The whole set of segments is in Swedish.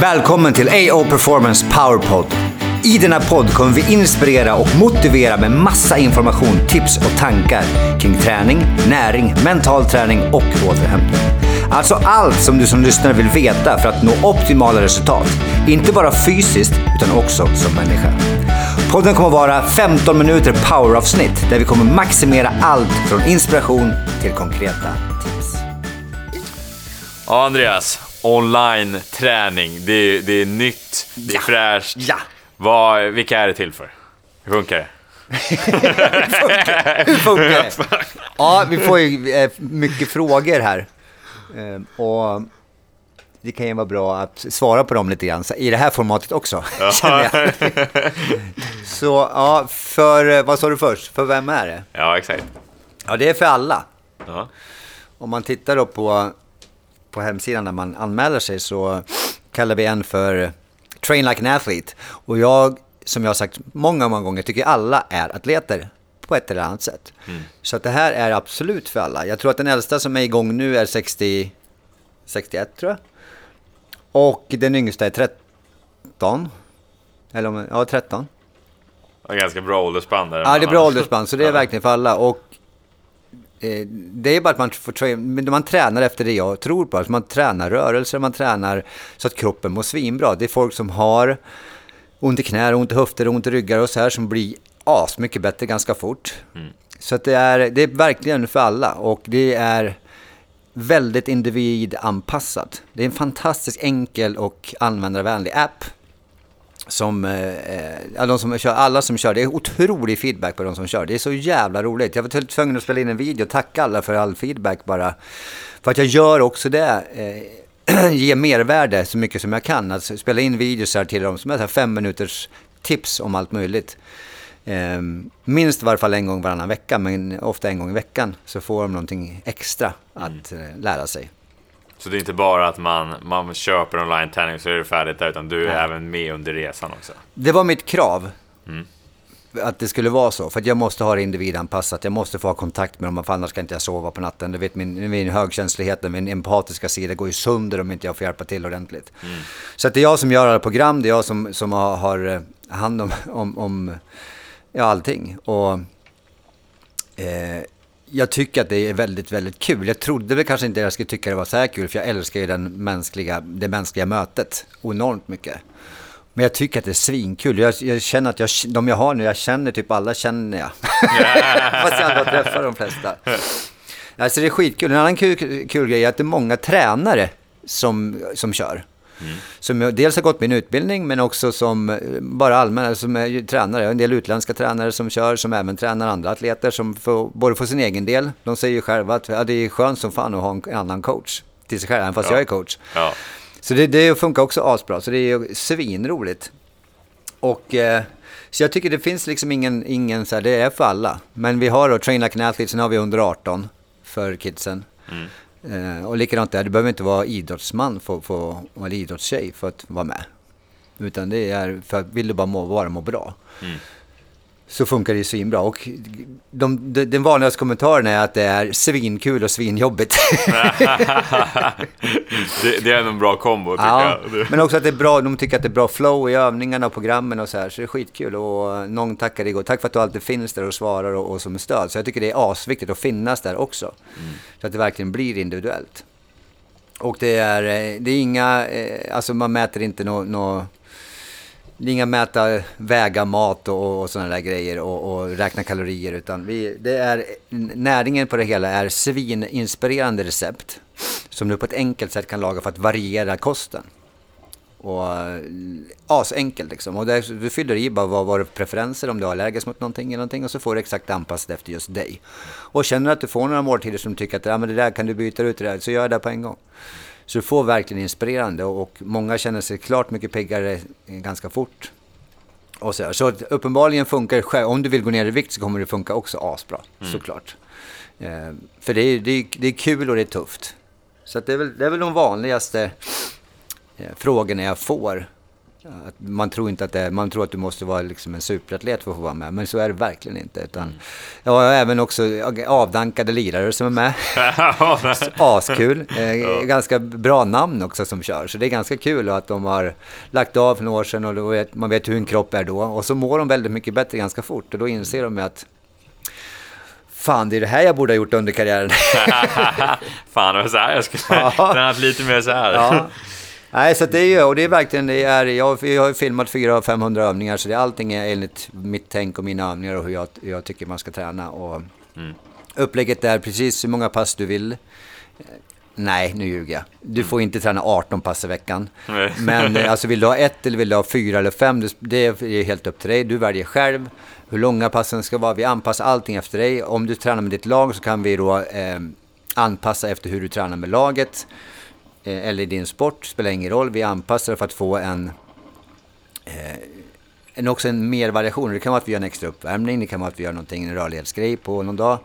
Välkommen till AO Performance Powerpod. I denna podd kommer vi inspirera och motivera med massa information, tips och tankar kring träning, näring, mental träning och återhämtning. Alltså allt som du som lyssnare vill veta för att nå optimala resultat. Inte bara fysiskt, utan också som människa. Podden kommer vara 15 minuter poweravsnitt där vi kommer maximera allt från inspiration till konkreta tips. Ja, Andreas. Online-träning. Det är, det är nytt, det är Ja. fräscht. Ja. Vad, vilka är det till för? Hur funkar det? Hur funkar det? Ja, vi får ju eh, mycket frågor här. Eh, Och det kan ju vara bra att svara på dem lite grann i det här formatet också. känner jag. Så ja, för eh, vad sa du först? För vem är det? Ja, exakt. Ja, det är för alla. Ja. Om man tittar då på, på hemsidan när man anmäler sig så kallar vi en för Train Like an Athlete. Och jag, som jag har sagt många, många gånger, tycker alla är atleter på ett eller annat sätt. Så att det här är absolut för alla. Jag tror att den äldsta som är igång nu är 60, 61 tror jag. Och den yngsta är 13. Eller om, ja, 13. Det är ganska bra åldersspann där. Ja, det är bra åldersspann, så det är verkligen för alla. Och det är bara att man får men man tränar efter det jag tror på. Alltså man tränar rörelser, man tränar så att kroppen mår svinbra. Det är folk som har ont i knär, ont i höfter, ont i ryggar och så här som blir asmycket bättre ganska fort. Så att det, är, det är verkligen för alla och det är väldigt individanpassat. Det är en fantastiskt enkel och användarvänlig app som, eh, ja, de som kör, alla som kör, det är otrolig feedback på de som kör. Det är så jävla roligt. Jag var tvungen att spela in en video och tacka alla för all feedback bara. För att jag gör också det, eh, ger mervärde så mycket som jag kan. Att spela in videos här till dem som är fem minuters tips om allt möjligt. Eh, minst i varje fall en gång varannan vecka, men ofta en gång i veckan så får de någonting extra att eh, lära sig. Så det är inte bara att man, man köper online-träning så är det färdigt där, utan du är även med under resan också. Det var mitt krav. Att det skulle vara så. För jag måste ha det individanpassat. Jag måste få ha kontakt med dem. För annars kan inte jag sova på natten. Du vet, min, min högkänslighet, min empatiska sida går ju sönder om inte jag får hjälpa till ordentligt. Så att det är jag som gör alla program. Det är jag som, som har, har eh, hand om, om, om ja, allting. Och eh, jag tycker att det är väldigt, väldigt kul. Jag trodde väl kanske inte jag skulle tycka det var så här kul. För jag älskar ju den mänskliga, det mänskliga mötet enormt mycket. Men jag tycker att det är svinkul. Jag, jag känner att jag, de jag har nu, jag känner typ alla känner jag. Fast jag aldrig har träffat de flesta. Alltså det är skitkul. En annan kul, kul grej är att det är många tränare som, som kör. Som jag dels har gått min utbildning men också som eh, bara allmänna, som är ju tränare. Jag har En del utländska tränare som kör, som även tränar andra atleter som får, både får sin egen del. De säger ju själva att ja, det är skönt som fan att ha en annan coach till sig själv, även fast Ja. jag är coach. Ja. Så det, det funkar också asbra, så det är ju svinroligt. Och eh, så jag tycker det finns liksom ingen, ingen så här, det är för alla. Men vi har då Train Like an Athlete, sen har vi under 18 för kidsen. Eh, och likadant där, du behöver inte vara idrottsman för, för, eller idrottstjej för att vara med. Utan det är för att vill du bara må, bara må bra. Mm. Så funkar det ju svinbra. Och de, de, den vanligaste kommentaren är att det är svinkul och svinjobbigt. Det, det är en bra kombo tycker Ja, jag. Men också att det är bra, de tycker att det är bra flow i övningarna och programmen och så här, så det är skitkul. Och någon tackar igår, tack för att du alltid finns där och svarar och, och som stöd. Så jag tycker det är asviktigt att finnas där också. Så att det verkligen blir individuellt. Och det är, eh, det är inga, eh, alltså man mäter inte nå nå- det är inga mäta, väga mat och, och sådana där grejer och, och räkna kalorier utan vi, det är, näringen på det hela är svininspirerande recept som du på ett enkelt sätt kan laga för att variera kosten. Och eh, asenkelt liksom. Och där, du fyller i bara vad vad du preferenser, om du är allergisk mot någonting eller någonting och så får du exakt anpassat efter just dig. Och känner du att du får några måltider som du tycker att ah, men det där kan du byta ut det där, så gör det på en gång. Så du får verkligen inspirerande och, många känner sig klart mycket piggare ganska fort. Och så, så uppenbarligen funkar det själv. Om du vill gå ner i vikt så kommer det funka också asbra, såklart. Eh, för det är, det, är, det är kul och det är tufft. Så det, är väl, det är väl de vanligaste eh, frågorna jag får Att man tror inte att det är, man tror att du måste vara liksom en superatlet för att få vara med, men så är det verkligen inte. Utan Mm. Jag har även också avdankade lirare som är med. Askul. Eh, Ganska bra namn också som kör, så det är ganska kul att de har lagt av för några år sedan och vet, man vet hur en kropp är då. Och så mår de väldigt mycket bättre ganska fort och då inser de att Fan, det är det här jag borde ha gjort under karriären. Fan, det var så här jag skulle Ja. tränat lite mer så här. Ja. Nej, så det är ju, och det är verkligen, det är, jag, jag har ju filmat 400-500 övningar, så det, allting är enligt mitt tänk och mina övningar och hur jag, jag tycker man ska träna. Och Upplägget är precis hur många pass du vill. Nej, nu ljuger jag. Du får inte träna 18 pass i veckan. Nej. Men alltså vill du ha ett eller vill du ha fyra eller fem, det- det är helt upp till dig. Du väljer själv hur långa passen ska vara. Vi anpassar allting efter dig. Om du tränar med ditt lag så kan vi då eh, anpassa efter hur du tränar med laget. Eh, eller din sport, spelar ingen roll. Vi anpassar för att få en en, också en mer variation. Det kan vara att vi gör en extra uppvärmning, det kan vara att vi gör någonting, en rörlighetsgrej på någon dag.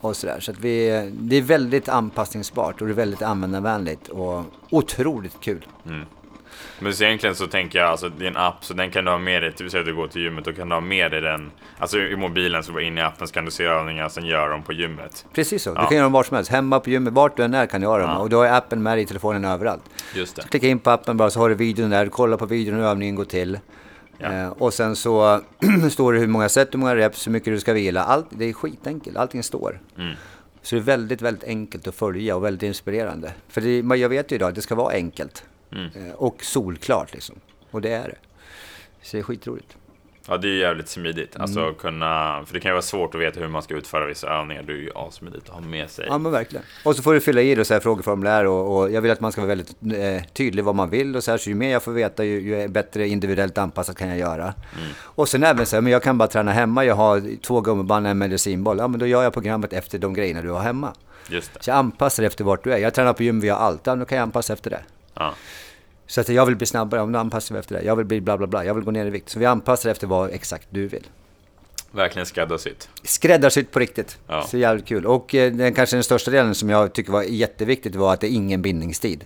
Och sådär. Så att vi, det är väldigt anpassningsbart och det är väldigt användarvänligt och otroligt kul. Men så egentligen så tänker jag, alltså det är en app, så den kan du ha med dig, typ säg att du går till gymmet, då kan du ha med dig den, alltså i mobilen så går du in i appen så kan du se övningar, sen gör dem på gymmet. Precis så. Du Ja. kan göra dem var som helst. Hemma på gymmet, vart du än är kan du göra dem. Ja. Och då är appen med dig i telefonen överallt. Just det. Så klicka in på appen bara så har du videon där. Kolla på videon hur övningen går till. Ja. Eh, och sen så står det hur många set, hur många reps, hur mycket du ska vila. Allt, det är skitenkelt. Allting står. Mm. Så det är väldigt, väldigt enkelt att följa och väldigt inspirerande. För det, jag vet ju idag att det ska vara enkelt. Mm. Eh, och solklart liksom. Och det är det. Så det är skitroligt. Ja, det är ju jävligt smidigt. Alltså Mm. kunna, för det kan ju vara svårt att veta hur man ska utföra vissa övningar. Det är ju asmidigt att ha med sig. Ja men verkligen. Och så får du fylla i det så här frågeformulär och, och jag vill att man ska vara väldigt eh, tydlig vad man vill och så här. Så ju mer jag får veta ju, ju bättre individuellt anpassat kan jag göra. Och sen även så här, men jag kan bara träna hemma. Jag har två gummiband och en medicinboll. Ja men då gör jag programmet efter de grejerna du har hemma. Just det. Så jag anpassar efter vart du är. Jag tränar på gym, vi har allt. Ja, då kan jag anpassa efter det. Ja. Så att jag vill bli snabbare, om då anpassar vi efter det. Jag vill bli bla bla bla, jag vill gå ner i vikt. Så vi anpassar efter vad exakt du vill. Verkligen skräddarsytt. Skräddarsytt på riktigt. Ja. Så jävligt kul. Och eh, den, kanske den största delen som jag tycker var jätteviktigt var att det är ingen bindningstid.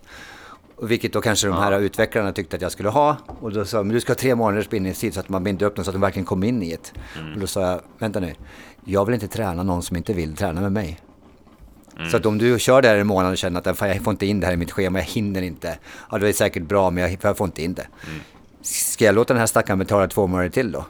Vilket då kanske de här utvecklarna tyckte att jag skulle ha. Och då sa de, du ska ha tre månaders bindningstid så att man binder upp dem så att de verkligen kommer in i det. Och då sa jag, vänta nu, jag vill inte träna någon som inte vill träna med mig. Så att om du kör det här en månad och känner att jag får inte in det här i mitt schema, jag hinner inte. Ja, det är säkert bra, men jag, jag får inte in det. Ska jag låta den här stackaren betala två månader till då?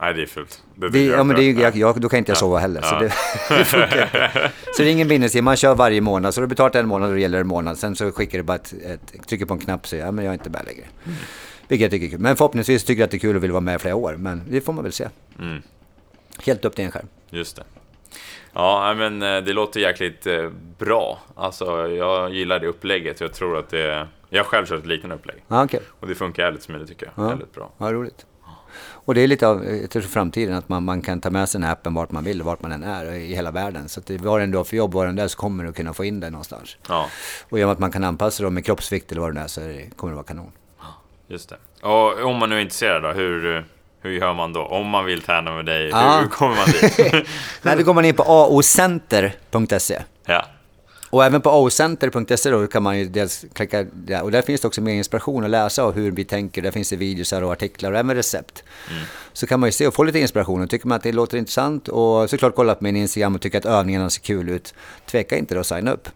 Nej, det är fult. Det Det, ja, men det är jag, jag, då kan inte jag sova heller. Så Ja. det, det funkar inte. Så det är ingen bindningstid, man kör varje månad. Så du betalat en månad och det gäller en månad. Sen så skickar du bara ett, ett trycker på en knapp och säger ja, men jag är inte med längre. Vilket jag tycker är kul. Men förhoppningsvis tycker jag att det är kul och vill vara med i flera år. Men det får man väl se. Mm. Helt upp till en själv. Just det. Ja, men eh, det låter jäkligt eh, bra. Alltså, jag gillar det upplägget. Jag tror att det... Jag har själv kört ett liknande upplägg. Ja, okej. Och det funkar jävligt smidigt tycker jag. Ja. Jävligt bra. Ja, roligt. Och det är lite av tror, framtiden, att man, man kan ta med sig den här appen vart man vill, vart man än är i hela världen. Så att det, var en dag för jobb, var den där så kommer du kunna få in det någonstans. Ja, Och genom att man kan anpassa dem med kroppsvikt eller vad det är så är det, kommer det vara kanon. just det. Och om man nu är intresserad då, hur, hur gör man då? Om man vill träna med dig, Ja. hur, kommer man dit? Nej, då går man in på aocenter.se. ja. Och även på aocenter.se då kan man ju dels klicka där. Och där finns det också mer inspiration att läsa av hur vi tänker. Där finns det videos och artiklar och även recept. Så kan man ju se och få lite inspiration. Och tycker man att det låter intressant och såklart kolla på min Instagram och tycker att övningarna ser kul ut. Tveka inte då att signa upp.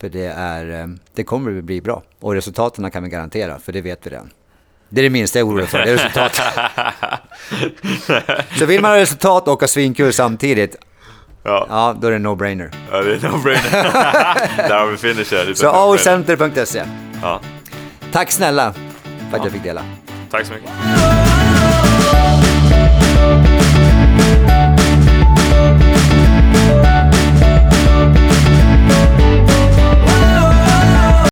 För det, är, eh, det kommer att bli bra. Och resultaten kan vi garantera, för det vet vi redan. Det är det minsta jag är orolig för, det är resultat. Så vill man ha resultat och ha svinkul samtidigt, Ja. ja då är det no-brainer. ja, det är no-brainer. Där har vi finisher. Är Så aocenter.se. Ja. Tack snälla för att jag fick dela. Tack så mycket.